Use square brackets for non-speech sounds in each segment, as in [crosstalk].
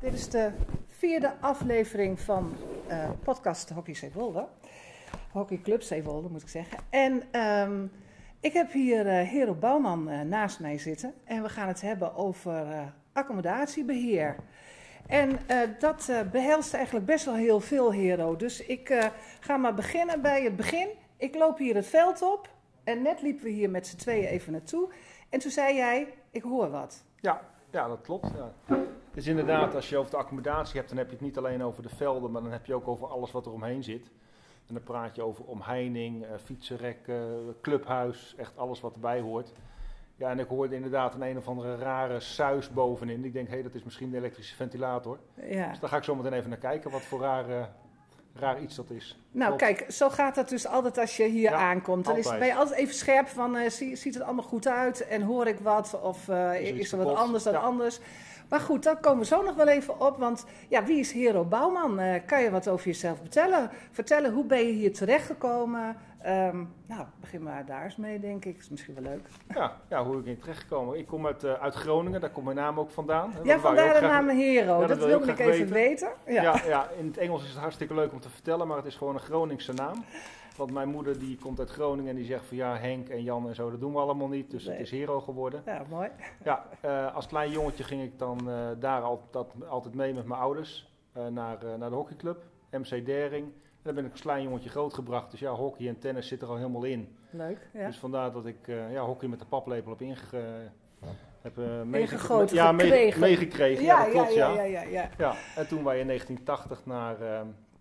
Dit is de vierde aflevering van uh, podcast Hockey Zeewolde. Hockeyclub Zeewolde moet ik zeggen. En um, ik heb hier uh, Hero Bouwman uh, naast mij zitten. En we gaan het hebben over accommodatiebeheer. En dat behelst eigenlijk best wel heel veel, Hero. Dus ik ga maar beginnen bij het begin. Ik loop hier het veld op. En net liepen we hier met z'n tweeën even naartoe. En toen zei jij, ik hoor wat. Ja, ja dat klopt. Ja. Dus inderdaad, als je over de accommodatie hebt, dan heb je het niet alleen over de velden, maar dan heb je ook over alles wat er omheen zit. En dan praat je over omheining, uh, fietsenrekken, clubhuis, echt alles wat erbij hoort. Ja, en ik hoorde inderdaad een een of andere rare suis bovenin. Ik denk, hé, hey, dat is misschien de elektrische ventilator. Ja. Dus daar ga ik zo meteen even naar kijken, wat voor rare raar iets dat is. Nou, kijk, zo gaat dat dus altijd als je hier aankomt. Dan is, ben je altijd even scherp van, uh, ziet het allemaal goed uit en hoor ik wat of uh, is, is er wat anders dan anders. Maar goed, daar komen we zo nog wel even op. Want ja, wie is Hero Bouwman? Uh, kan je wat over jezelf vertellen? Vertellen, hoe ben je hier terechtgekomen? Um, nou, begin maar daar eens mee, denk ik. Is misschien wel leuk. Ja, ja hoe ik in terechtgekomen. Ik kom uit, uh, uit Groningen, daar komt mijn naam ook vandaan. Ja, vandaar de naam Hero. Ja, dat, dat wilde ik even weten. Ja. ja. Ja, in het Engels is het hartstikke leuk om te vertellen, maar het is gewoon een Groningse naam. Want mijn moeder die komt uit Groningen en die zegt van ja, Henk en Jan en zo, dat doen we allemaal niet. Dus het is Hero geworden. Ja, mooi. Ja, uh, als klein jongetje ging ik dan uh, daar altijd, altijd mee met mijn ouders naar, naar de hockeyclub, MC Dering. En daar ben ik als klein jongetje grootgebracht. Dus ja, hockey en tennis zit er al helemaal in. Leuk, ja. Dus vandaar dat ik ja, hockey met de paplepel heb ingegeven heb uh, meegekregen. Ja, meegekregen. Ja, ja, dat klopt, ja, ja, ja, ja, ja. En toen wij in 1980 naar, uh,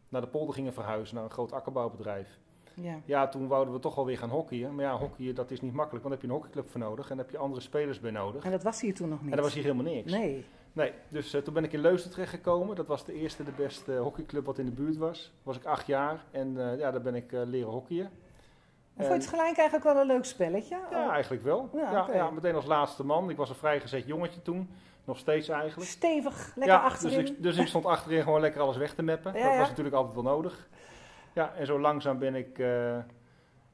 naar de polder gingen verhuizen, naar een groot akkerbouwbedrijf. Ja. ja, toen wouden we toch wel weer gaan hockeyen. Maar ja, hockeyen dat is niet makkelijk, want dan heb je een hockeyclub voor nodig en dan heb je andere spelers bij nodig. En dat was hier toen nog niet? En dat was hier helemaal niks. Nee. Nee, dus uh, toen ben ik in Leusden terechtgekomen. Dat was de eerste, de beste hockeyclub wat in de buurt was. Was ik acht jaar en uh, ja, daar ben ik uh, leren hockeyen. En vond je het gelijk eigenlijk wel een leuk spelletje? Ja, eigenlijk wel. Ja, ja, okay. ja, meteen als laatste man. Ik was een vrijgezet jongetje toen. Nog steeds eigenlijk. Stevig, lekker ja, achterin. Dus ik, dus ik stond achterin gewoon lekker alles weg te meppen. dat was natuurlijk altijd wel nodig. Ja, en zo langzaam ben ik,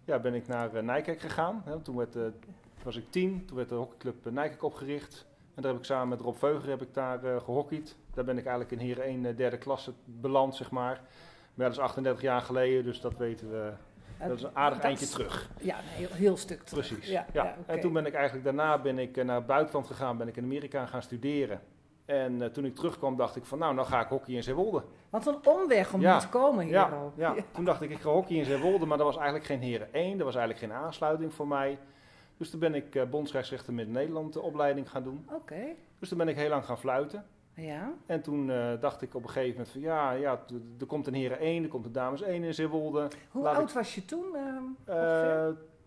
ja, ben ik naar Nijkerk gegaan. Toen werd, was ik tien, toen werd de hockeyclub Nijkerk opgericht. En daar heb ik samen met Rob Veuger heb ik daar gehockeyd. Daar ben ik eigenlijk in Heren 1 derde klasse beland, zeg maar. Maar dat is 38 jaar geleden, dus dat weten we. Dat is een aardig dat eindje is, terug. Ja, een heel, heel stuk terug. Precies. Ja, ja. ja okay. En toen ben ik eigenlijk daarna ben ik naar het buitenland gegaan, ben ik in Amerika gaan studeren. En uh, toen ik terugkwam, dacht ik van nou, nou ga ik hockey in Zeewolde. Wat een omweg om ja. hier te komen, Hero. Ja, ja. toen dacht ik, ik ga hockey in Zeewolde, maar dat was eigenlijk geen Heren 1. Dat was eigenlijk geen aansluiting voor mij. Dus toen ben ik uh, bondsrechtsrechter Midden-Nederland de opleiding gaan doen. Oké. Okay. Dus toen ben ik heel lang gaan fluiten. Ja. En toen uh, dacht ik op een gegeven moment van ja, ja er komt een Heren 1, er komt een dames 1 in Zeewolde. Hoe Laat oud ik... was je toen?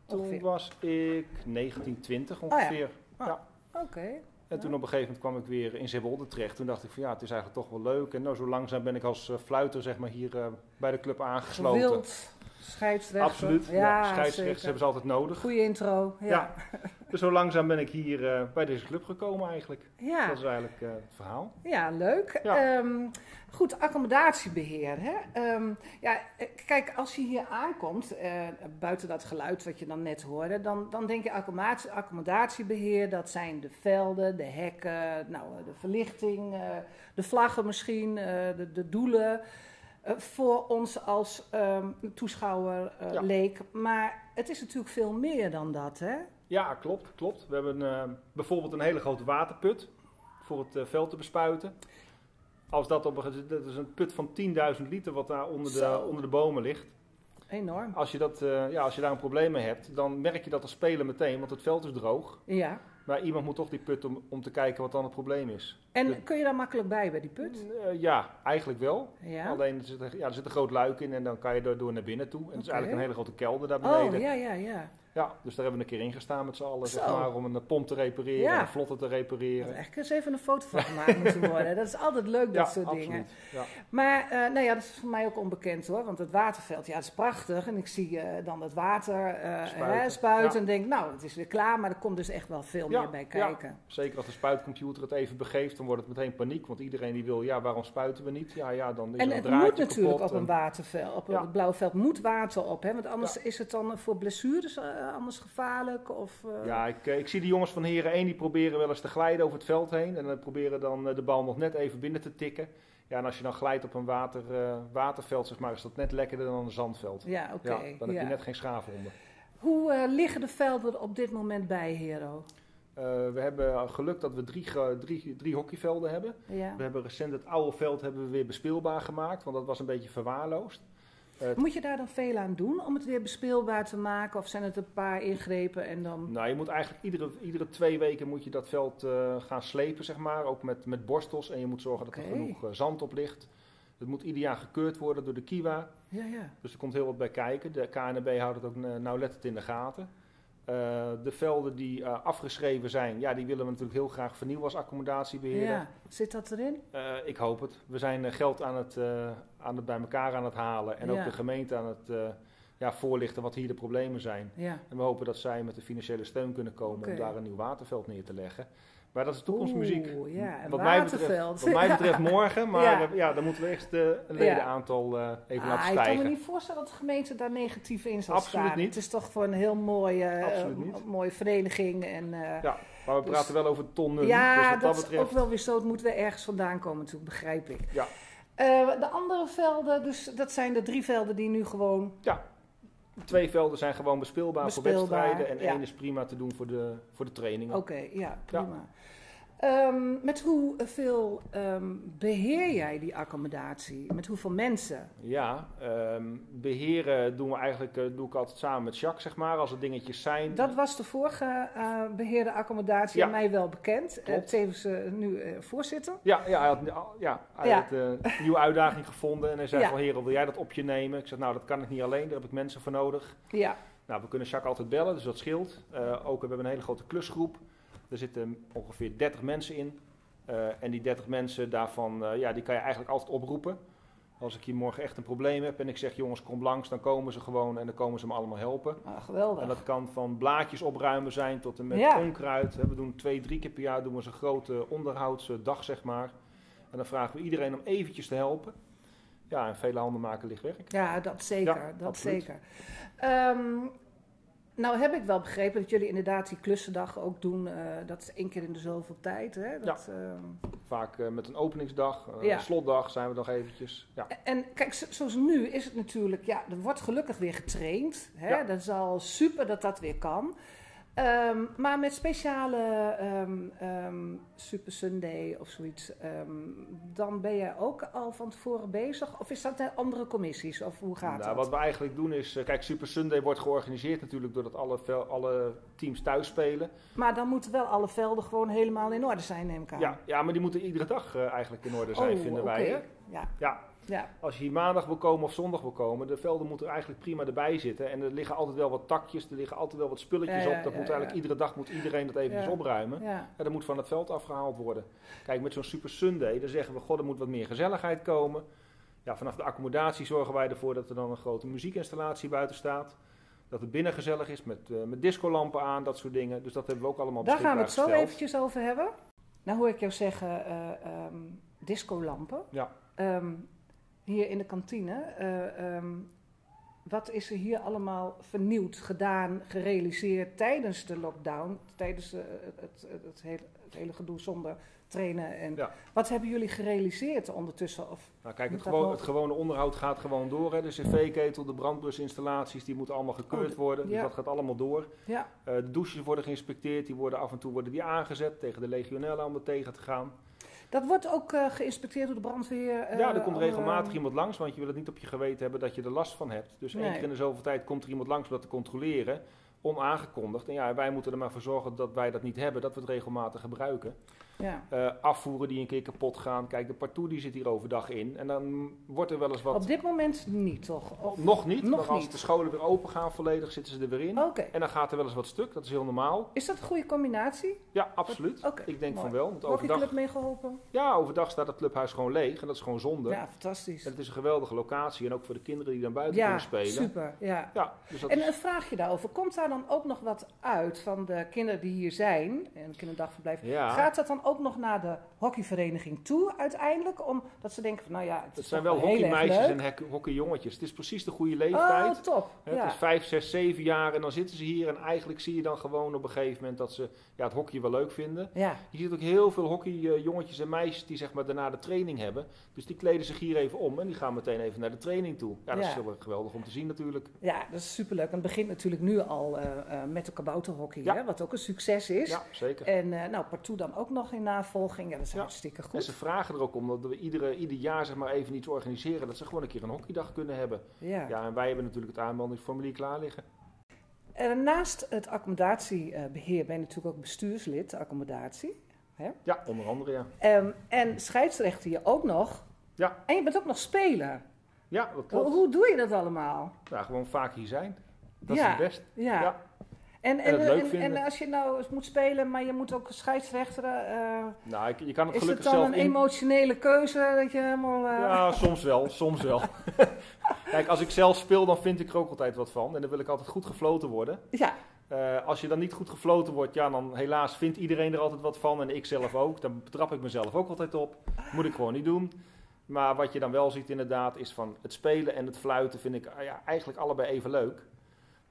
toen ongeveer? was ik 1920 ongeveer. Oh, ja. ja. Oké. Okay. En toen op een gegeven moment kwam ik weer in Zeewolde terecht. Toen dacht ik van ja, het is eigenlijk toch wel leuk. En nou, zo langzaam ben ik als fluiter zeg maar hier bij de club aangesloten. Wild, scheidsrechter. Absoluut, ja, ja scheidsrechters hebben ze altijd nodig. Goeie intro, ja. ja. [laughs] dus zo langzaam ben ik hier uh, bij deze club gekomen eigenlijk. Ja. Dat is eigenlijk het verhaal. Ja, leuk. Ja. Um, goed, accommodatiebeheer. Hè? Um, ja, kijk, als je hier aankomt, uh, buiten dat geluid wat je dan net hoorde, dan, dan denk je accommodatie, accommodatiebeheer, dat zijn de velden, de hekken, nou, de verlichting, de vlaggen misschien, de, de, doelen. Voor ons als um, toeschouwer ja. leek. Maar het is natuurlijk veel meer dan dat, hè? Ja, klopt, klopt. We hebben bijvoorbeeld een hele grote waterput voor het veld te bespuiten. Als dat op een, dat is een put van 10.000 liter wat daar onder de, onder de bomen ligt. Enorm. Als je, dat, ja, als je daar een probleem mee hebt, dan merk je dat als speler meteen, want het veld is droog. Ja. Maar iemand moet toch die put om, om te kijken wat dan het probleem is. En kun je daar makkelijk bij, bij die put? Uh, ja, eigenlijk wel. Ja. Alleen er zit, er, ja, er zit een groot luik in en dan kan je er door naar binnen toe. En het is eigenlijk een hele grote kelder daar beneden. Oh, ja, ja, ja. Ja, dus daar hebben we een keer in gestaan met z'n allen, zeg maar, om een pomp te repareren, ja. een vlotte te repareren. Dat echt eens even een foto van gemaakt moeten [laughs] worden. Dat is altijd leuk, dat ja, soort absoluut. dingen. Ja. Maar, uh, nou ja, dat is voor mij ook onbekend hoor, want het waterveld, ja, dat is prachtig. En ik zie uh, dan het water uh, spuiten, hè, spuiten en denk, nou, het is weer klaar, maar er komt dus echt wel veel meer bij kijken. Zeker als de spuitcomputer het even begeeft, dan wordt het meteen paniek. Want iedereen die wil, ja, waarom spuiten we niet? Ja, ja, dan is En er het moet natuurlijk op een en- waterveld, op het blauwe veld moet water op, hè? Want anders is het dan voor blessures eh, anders gevaarlijk of... eh, Ja, ik, eh, ik zie de jongens van Heren 1, die proberen wel eens te glijden over het veld heen. En dan proberen dan eh, de bal nog net even binnen te tikken. Ja, en als je dan glijdt op een water, eh, waterveld, zeg maar, is dat net lekkerder dan een zandveld. Ja, oké. Ja, dan heb ja. je net geen schaafhonden. Hoe eh, liggen de velden op dit moment bij, Hero? Eh, we hebben geluk dat we drie, drie, drie hockeyvelden hebben. Ja. We hebben recent het oude veld hebben we weer bespeelbaar gemaakt, want dat was een beetje verwaarloosd. Moet je daar dan veel aan doen om het weer bespeelbaar te maken? Of zijn het een paar ingrepen en dan... Nou, je moet eigenlijk iedere, iedere twee weken moet je dat veld eh, gaan slepen, zeg maar. Ook met, met borstels. En je moet zorgen dat er genoeg eh, zand op ligt. Het moet ieder jaar gekeurd worden door de Kiwa. Ja, ja. Dus er komt heel wat bij kijken. De KNB houdt het ook eh, nauwlettend in de gaten. Eh, de velden die eh, afgeschreven zijn, ja, die willen we natuurlijk heel graag vernieuwen als accommodatie beheren. ja. Zit dat erin? Eh, ik hoop het. We zijn geld aan het, aan het bij elkaar aan het halen. En ook de gemeente aan het ja, voorlichten wat hier de problemen zijn. Ja. En we hopen dat zij met de financiële steun kunnen komen om daar een nieuw waterveld neer te leggen. Maar dat is toekomstmuziek. Oeh, ja, wat, mij betreft, wat mij [laughs] betreft morgen, maar Ja. ja. ja, dan moeten we echt een ledenaantal eh, even Ah, laten ik kan me stijgen. niet voorstellen dat de gemeente daar negatief in zal Absoluut staan. niet. Het is toch voor een heel mooie, eh, mooie vereniging. En, eh, Ja, maar we Dus- praten wel over tonnen. ja, dus dat, is ook wel weer zo. Het moet weer ergens vandaan komen natuurlijk, begrijp ik. Ja. De andere velden, dus dat zijn de drie velden die nu gewoon... Twee velden zijn gewoon bespeelbaar, voor wedstrijden. En ja. één is prima te doen voor de, voor de trainingen. Oké, ja, prima. Ehm, met hoeveel ehm beheer jij die accommodatie? Met hoeveel mensen? Ja, ehm, beheren doen we eigenlijk, eh, doe ik altijd samen met Jacques, zeg maar. Als er dingetjes zijn. Dat was de vorige eh, beheerde accommodatie, Ja. mij wel bekend. Klopt. tevens nu voorzitter. Ja, ja, hij had, ja, hij Ja. had een nieuwe uitdaging gevonden. En hij zei van, heren, wil jij dat op je nemen? Ik zeg, nou, dat kan ik niet alleen. Daar heb ik mensen voor nodig. Ja, Nou, we kunnen Jacques altijd bellen, dus dat scheelt. Ook, we hebben een hele grote klusgroep. Er zitten ongeveer 30 mensen in. Eh, en die 30 mensen daarvan, eh, ja, die kan je eigenlijk altijd oproepen. Als ik hier morgen echt een probleem heb en ik zeg, jongens, kom langs, dan komen ze gewoon en dan komen ze me allemaal helpen. ah, geweldig. En dat kan van blaadjes opruimen zijn tot en met Ja. onkruid. We doen twee, drie keer per jaar doen we zo'n grote onderhoudsdag, zeg maar. En dan vragen we iedereen om eventjes te helpen. Ja, en vele handen maken licht werk. Ja, dat zeker. Ja, dat absoluut. zeker. Ehm, nou heb ik wel begrepen dat jullie inderdaad die klussendag ook doen. eh, dat is één keer in de zoveel tijd. Hè? Dat, ehm, Vaak eh, met een openingsdag, eh, Ja. een slotdag zijn we nog eventjes. Ja. En kijk, zo- zoals nu is het natuurlijk, ja, er wordt gelukkig weer getraind. Hè? Ja. Dat is al super dat dat weer kan. Ehm, maar met speciale ehm, ehm, Super Sunday of zoiets, dan ben je ook al van tevoren bezig? Of is dat naar andere commissies? Of hoe gaat Nou, dat? wat we eigenlijk doen is, eh, kijk, Super Sunday wordt georganiseerd natuurlijk doordat alle, vel- alle teams thuis spelen. Maar dan moeten wel alle velden gewoon helemaal in orde zijn, neem ik aan. Ja, ja, maar die moeten iedere dag eh, eigenlijk in orde zijn, Oh, vinden wij. Hè? Ja, Ja, ja, Als je hier maandag wil komen of zondag wil komen, de velden moeten eigenlijk prima erbij zitten. En er liggen altijd wel wat takjes, er liggen altijd wel wat spulletjes Ja, ja, op. Dat moet eigenlijk iedere dag moet iedereen dat eventjes opruimen. ja. En dat moet van het veld afgehaald worden. Kijk, met zo'n Super Sunday, dan zeggen we, god, er moet wat meer gezelligheid komen. Ja, vanaf de accommodatie zorgen wij ervoor dat er dan een grote muziekinstallatie buiten staat. Dat het binnen gezellig is met, eh met discolampen aan, dat soort dingen. Dus dat hebben we ook allemaal Daar gaan we het zo gesteld. eventjes over hebben. Nou hoor ik jou zeggen, eh ehm, discolampen. Ja. Ehm, hier in de kantine. eh, ehm, wat is er hier allemaal vernieuwd, gedaan, gerealiseerd tijdens de lockdown? Tijdens eh, het, het, het, hele, het hele gedoe zonder trainen. En Ja. Wat hebben jullie gerealiseerd ondertussen? Of, Nou, kijk, het, gewoon, het gewone onderhoud gaat gewoon door. Hè. De cv-ketel, de brandblusinstallaties, die moeten allemaal gekeurd Oh, worden. Dus ja. dat gaat allemaal door. ja, Eh, de douches worden geïnspecteerd, die worden af en toe worden die aangezet tegen de legionella om er tegen te gaan. Dat wordt ook eh, geïnspecteerd door de brandweer. eh, ja, er komt regelmatig iemand langs, want je wil het niet op je geweten hebben dat je er last van hebt. Dus één keer in de zoveel tijd komt er iemand langs om dat te controleren, onaangekondigd. En ja, wij moeten er maar voor zorgen dat wij dat niet hebben, dat we het regelmatig gebruiken. Ja. Eh, afvoeren die een keer kapot gaan. Kijk, de partout die zit hier overdag in. En dan wordt er wel eens wat... Op dit moment niet, toch? Of- Nog niet, Nog maar als niet. de scholen weer open gaan volledig, zitten ze er weer in. En dan gaat er wel eens wat stuk, dat is heel normaal. Is dat een goede combinatie? Ja, absoluut. Ik denk mooi. van wel. Want overdag, mee geholpen? ja, overdag staat het clubhuis gewoon leeg en dat is gewoon zonde. Ja, fantastisch. En het is een geweldige locatie en ook voor de kinderen die dan buiten Ja, kunnen spelen. super. Ja. Ja, dus dat En is- een vraagje daarover. Komt daar dan ook nog wat uit van de kinderen die hier zijn, en kinderdagverblijf? ja. Gaat dat dan ook nog naar de hockeyvereniging toe uiteindelijk? Omdat ze denken van, nou ja, het, zijn wel hockeymeisjes en hockeyjongetjes. Het is precies de goede Oh, leeftijd. top. Hè, ja. Het is vijf, zes, zeven jaar en dan zitten ze hier. En eigenlijk zie je dan gewoon op een gegeven moment dat ze ja, het hockey wel leuk vinden. ja. Je ziet ook heel veel hockeyjongetjes en meisjes die zeg maar, daarna de training hebben. Dus die kleden zich hier even om en die gaan meteen even naar de training toe. Ja, dat Ja. is wel geweldig om te zien natuurlijk. ja, dat is superleuk. En het begint natuurlijk nu al eh, eh, met de kabouterhockey, hè, wat ook een succes is. Ja, zeker. En eh, nou, partout dan ook nog in navolging. Ja, dat is Ja. hartstikke En goed. ze vragen er ook om dat we iedere, ieder jaar zeg maar, even iets organiseren. Dat ze gewoon een keer een hockeydag kunnen hebben. Ja. Ja, en wij hebben natuurlijk het aanmeldingsformulier klaar liggen. En naast het accommodatiebeheer ben je natuurlijk ook bestuurslid, de accommodatie. Ja, onder andere ja. Ehm, en scheidsrechter je ook nog. Ja. En je bent ook nog speler. Ja, dat Hoe, doe je dat allemaal? Ja, gewoon vaak hier zijn. Dat Ja. is het best. Ja. En, En en, het leuk en, vinden. en als je nou eens moet spelen, maar je moet ook scheidsrechteren. eh, Nou, je kan het is het dan zelf een in... emotionele keuze dat je helemaal. eh, Ja, soms wel, soms wel. [laughs] Kijk, als ik zelf speel, dan vind ik er ook altijd wat van. En dan wil ik altijd goed gefloten worden. ja. Eh, als je dan niet goed gefloten wordt, ja, dan helaas vindt iedereen er altijd wat van. En ik zelf ook. Dan betrap ik mezelf ook altijd op. Moet ik gewoon niet doen. Maar wat je dan wel ziet inderdaad, is van het spelen en het fluiten vind ik ja, eigenlijk allebei even leuk.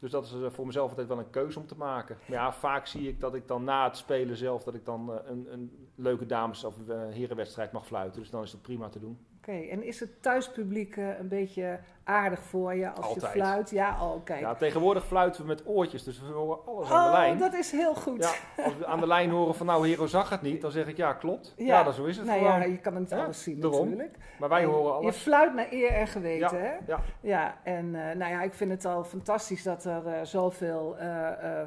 Dus dat is eh, voor mezelf altijd wel een keuze om te maken. Maar ja, vaak zie ik dat ik dan na het spelen zelf, dat ik dan eh, een, een leuke dames- of eh, herenwedstrijd mag fluiten. Dus dan is dat prima te doen. Oké, en is het thuispubliek een beetje aardig voor je als Altijd. je fluit? Ja, oh, oké. Ja, tegenwoordig fluiten we met oortjes, dus we horen alles aan de lijn. Oh, dat is heel goed. Ja, als we aan de lijn horen van nou, Hero zag het niet, dan zeg ik ja, klopt. Ja, Ja. dat, zo is het nou gewoon. ja, je kan het Ja, alles zien daarom. natuurlijk. Maar wij En horen Je alles. fluit naar eer en geweten, hè? Ja, Ja, en eh, nou ja, ik vind het al fantastisch dat er eh, zoveel eh,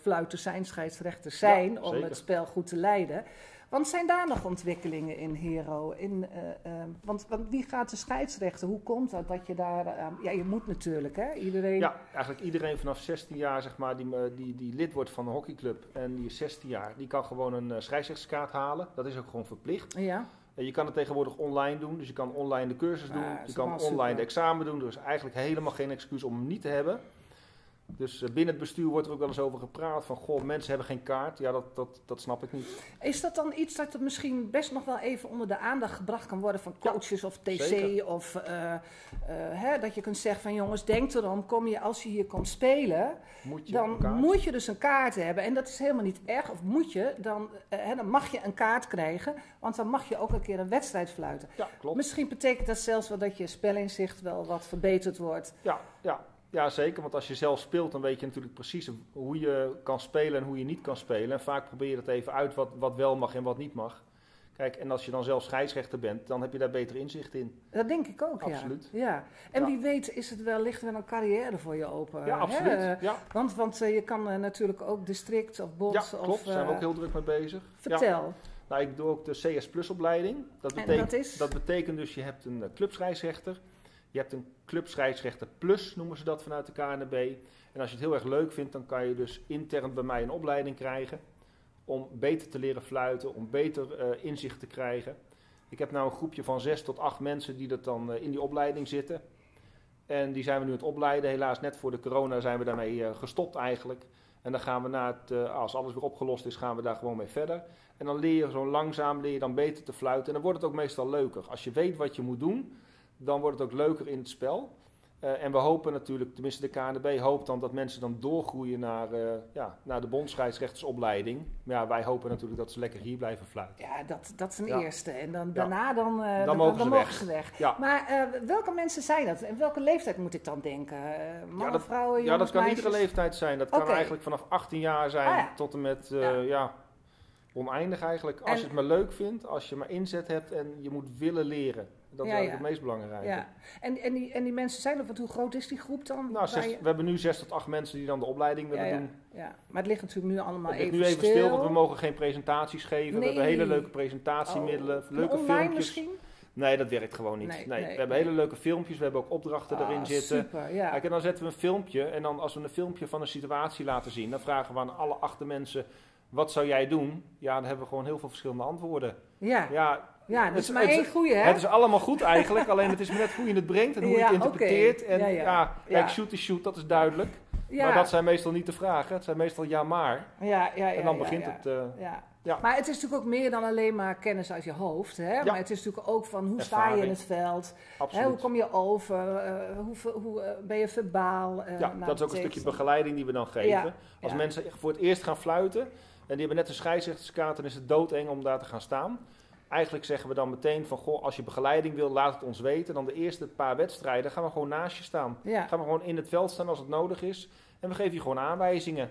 fluiters zijn, scheidsrechters zijn, om zeker. het spel goed te leiden. Want zijn daar nog ontwikkelingen in Hero? In, eh, eh, want, want wie gaat de scheidsrechter? Hoe komt dat dat je daar... eh, ja, je moet natuurlijk, hè? Iedereen... ja, eigenlijk iedereen vanaf 16 jaar zeg maar, die, eh, die, die lid wordt van een hockeyclub en die is 16 jaar, die kan gewoon een scheidsrechtskaart halen. Dat is ook gewoon verplicht. Ja, En je kan het tegenwoordig online doen, dus je kan online de cursus doen, je kan online super. de examen doen. Er is eigenlijk helemaal geen excuus om hem niet te hebben. Dus eh, binnen het bestuur wordt er ook wel eens over gepraat van, goh, mensen hebben geen kaart. Ja, dat, dat, dat snap ik niet. Is dat dan iets dat er misschien best nog wel even onder de aandacht gebracht kan worden van Ja, coaches of TC? zeker. Of eh, eh, hè, dat je kunt zeggen van jongens, denk erom, kom je als je hier komt spelen, Moet je dan moet je dus een kaart hebben. En dat is helemaal niet erg, of moet je, dan, hè, dan mag je een kaart krijgen, want dan mag je ook een keer een wedstrijd fluiten. Ja, klopt. Misschien betekent dat zelfs wel dat je spelinzicht wel wat verbeterd wordt. Ja, ja, ja, zeker. Want als je zelf speelt, dan weet je natuurlijk precies hoe je kan spelen en hoe je niet kan spelen. En vaak probeer je dat even uit wat, wat wel mag en wat niet mag. Kijk, en als je dan zelf scheidsrechter bent, dan heb je daar beter inzicht in. Dat denk ik ook, Absoluut. ja. ja. En Ja. wie weet is het wel, ligt er wel een carrière voor je open. Ja, absoluut. Eh, Ja, Want, want eh, je kan eh, natuurlijk ook district of bond ja of... klopt. Daar zijn we eh, ook heel druk mee bezig. Ja. Vertel. Nou, ik doe ook de CS Plus opleiding. Dat En betekent, dat is? dat betekent dus, je hebt een eh, clubscheidsrechter. Je hebt een clubscheidsrechter plus, noemen ze dat vanuit de KNB. En als je het heel erg leuk vindt, dan kan je dus intern bij mij een opleiding krijgen. Om beter te leren fluiten, om beter eh, inzicht te krijgen. Ik heb nou een groepje van zes tot acht mensen die dat dan eh, in die opleiding zitten. En die zijn we nu aan het opleiden. Helaas net voor de corona zijn we daarmee eh, gestopt eigenlijk. En dan gaan we na het, als alles weer opgelost is, gaan we daar gewoon mee verder. En dan leer je zo langzaam leer je dan beter te fluiten. En dan wordt het ook meestal leuker. Als je weet wat je moet doen, dan wordt het ook leuker in het spel. Eh, en we hopen natuurlijk, tenminste de KNB hoopt dan dat mensen dan doorgroeien naar, eh, ja, naar de bondscheidsrechtersopleiding. Maar ja, wij hopen natuurlijk dat ze lekker hier blijven fluiten. Ja, dat, dat is een Ja. eerste. En dan, daarna dan, eh, Dan mogen ze weg. ze weg. Ja. Maar welke mensen zijn dat? En welke leeftijd moet ik dan denken? Mannen, dat- vrouwen, Ja, jongens, dat kan meisjes? iedere leeftijd zijn. Dat kan eigenlijk vanaf 18 jaar zijn Ah, ja. tot en met Ja. ja. oneindig eigenlijk. Als En- je het maar leuk vindt, als je maar inzet hebt en je moet willen leren. Dat is Ja, eigenlijk ja. het meest belangrijke. Ja. En, en, die, en die mensen zijn er, want hoe groot is die groep dan? Nou, waar zes- je- we hebben nu zes tot acht mensen die dan de opleiding willen doen. ja. Maar het ligt natuurlijk nu allemaal even, nu even stil. want we mogen geen presentaties geven. We hebben hele leuke presentatiemiddelen, Oh. leuke online filmpjes. misschien? Nee, dat werkt gewoon niet. Nee, Nee, nee, we hebben nee. hele leuke filmpjes, we hebben ook opdrachten Ah, erin zitten. Super, ja. Kijk, en dan zetten we een filmpje en dan als we een filmpje van een situatie laten zien, dan vragen we aan alle acht mensen, wat zou jij doen? Ja, dan hebben we gewoon heel veel verschillende antwoorden. ja. Ja, Ja, dat het- is maar het- één goeie, hè? het is allemaal goed eigenlijk, alleen het is maar net hoe je het brengt en hoe je Ja, het interpreteert. En Ja, ja, ja. kijk, Ja. shoot is shoot, dat is duidelijk. ja. Maar dat zijn meestal niet de vragen, het zijn meestal ja maar. ja, ja, ja, en dan ja, begint ja. het, eh, Ja. Ja. Maar het is natuurlijk ook meer dan alleen maar kennis uit je hoofd. Hè? Maar het is natuurlijk ook van hoe sta je in het veld? Hè? Hoe kom je over? eh, hoe hoe eh, ben je verbaal? eh, Ja, naar dat is ook een stukje begeleiding die we dan geven. Ja, Als ja. mensen voor het eerst gaan fluiten en die hebben net een scheidsrechterskaart, dan is het doodeng om daar te gaan staan. Eigenlijk zeggen we dan meteen van, goh, als je begeleiding wil, laat het ons weten. Dan de eerste paar wedstrijden gaan we gewoon naast je staan. Ja. Gaan we gewoon in het veld staan als het nodig is. En we geven je gewoon aanwijzingen.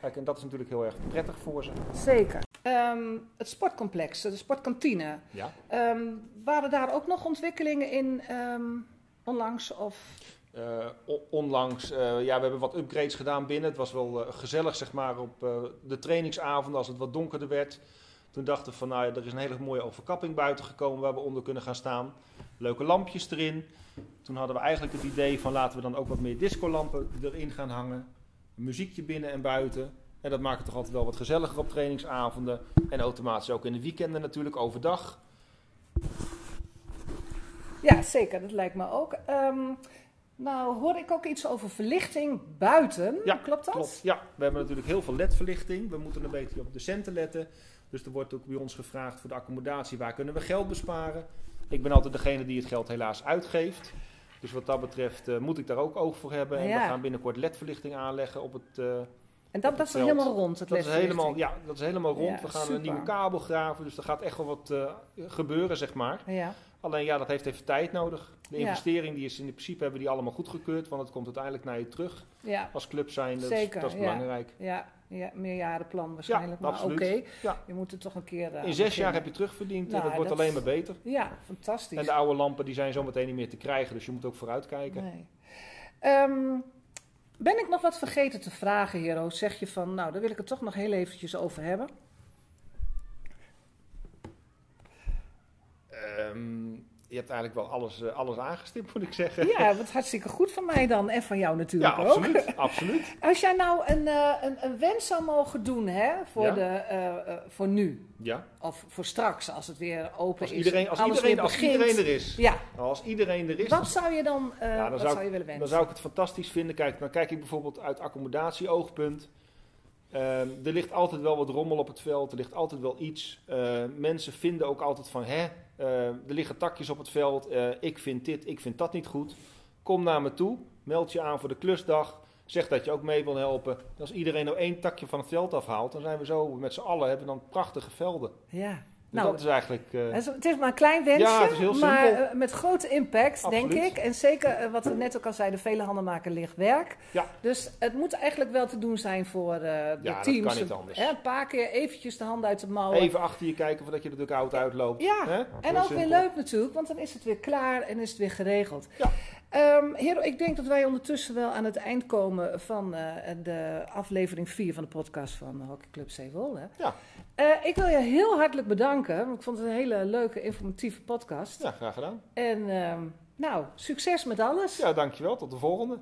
Kijk, en dat is natuurlijk heel erg prettig voor ze. Zeker. Ehm, het sportcomplex, de sportkantine. Ja. Ehm, waren daar ook nog ontwikkelingen in ehm, onlangs? Of... Eh, onlangs, eh, ja, we hebben wat upgrades gedaan binnen. Het was wel eh, gezellig, zeg maar, op de trainingsavonden als het wat donkerder werd. Toen dachten we van, nou ja, er is een hele mooie overkapping buiten gekomen waar we onder kunnen gaan staan. Leuke lampjes erin. Toen hadden we eigenlijk het idee van, laten we dan ook wat meer discolampen erin gaan hangen. Muziekje binnen en buiten. En dat maakt het toch altijd wel wat gezelliger op trainingsavonden. En automatisch ook in de weekenden natuurlijk, overdag. Ja, zeker. Dat lijkt me ook. Ehm, nou, hoor ik ook iets over verlichting buiten. Ja, Klopt dat? Klopt, ja. We hebben natuurlijk heel veel ledverlichting. We moeten een beetje op de centen letten. Dus er wordt ook bij ons gevraagd voor de accommodatie, waar kunnen we geld besparen? Ik ben altijd degene die het geld helaas uitgeeft. Dus wat dat betreft eh, moet ik daar ook oog voor hebben. En Ja. we gaan binnenkort ledverlichting aanleggen op het... eh, En dat, dat is helemaal rond, het dat, is ledverlichting. helemaal, ja, dat is helemaal rond. Ja, we gaan super. een nieuwe kabel graven. Dus er gaat echt wel wat eh, gebeuren, zeg maar. Ja. Alleen ja, dat heeft even tijd nodig. De Ja. investering die is in principe hebben die allemaal goedgekeurd. Want het komt uiteindelijk naar je terug Ja, als club zijn. Dat, is- dat is ja. belangrijk. ja, ja, meerjarenplan waarschijnlijk. maar absoluut. oké, Ja. je moet er toch een keer eh, In zes jaar heb je terugverdiend en Nou, dat wordt alleen maar beter. Ja, fantastisch. En de oude lampen die zijn zometeen niet meer te krijgen, dus je moet ook vooruitkijken. Nee. Ehm, ben ik nog wat vergeten te vragen, Hero? Zeg je van, nou, daar wil ik het toch nog heel eventjes over hebben. Ehm, je hebt eigenlijk wel alles, eh, alles aangestipt, [laughs] moet ik zeggen. Ja, wat hartstikke goed van mij dan en van jou Ja, natuurlijk ook. absoluut, [laughs] absoluut. Als jij nou een, eh, een, een wens zou mogen doen hè, voor, Ja. de, eh, voor nu, Ja. of voor straks, als het weer open Als is, als, alles iedereen, als iedereen er is. Ja, Als iedereen er is, wat zou je dan, Ja, dan wat zou ik- je willen wensen? dan zou ik het fantastisch vinden. Kijk, dan kijk ik bijvoorbeeld uit accommodatie-oogpunt. Ehm, er ligt altijd wel wat rommel op het veld, er ligt altijd wel iets. Eh, mensen vinden ook altijd van, hè, eh, er liggen takjes op het veld, eh, ik vind dit, ik vind dat niet goed. Kom naar me toe, meld je aan voor de klusdag, zeg dat je ook mee wil helpen. Als iedereen nou één takje van het veld afhaalt, dan zijn we zo met z'n allen, hebben dan prachtige velden. Ja, nou, dat is eigenlijk... eh, het is- maar een klein wensje, Ja, heel maar eh, met grote impact, denk ik. En zeker, eh, wat we net ook al zeiden, vele handen maken licht werk. Ja. Dus het moet eigenlijk wel te doen zijn voor eh, de dat teams. kan niet anders. Hè, een paar keer eventjes de handen uit de mouwen. even achter je kijken voordat je er de koud uitloopt. Ja? En ook simpel. weer leuk natuurlijk, want dan is het weer klaar en is het weer geregeld. Ja. Ehm, um, Hero, ik denk dat wij ondertussen wel aan het eind komen van eh, de aflevering 4 van de podcast van Hockeyclub Zeewol. Ja. Eh, ik wil je heel hartelijk bedanken, want ik vond het een hele leuke, informatieve podcast. Ja, graag gedaan. En ehm, nou, succes met alles. Ja, dankjewel. Tot de volgende.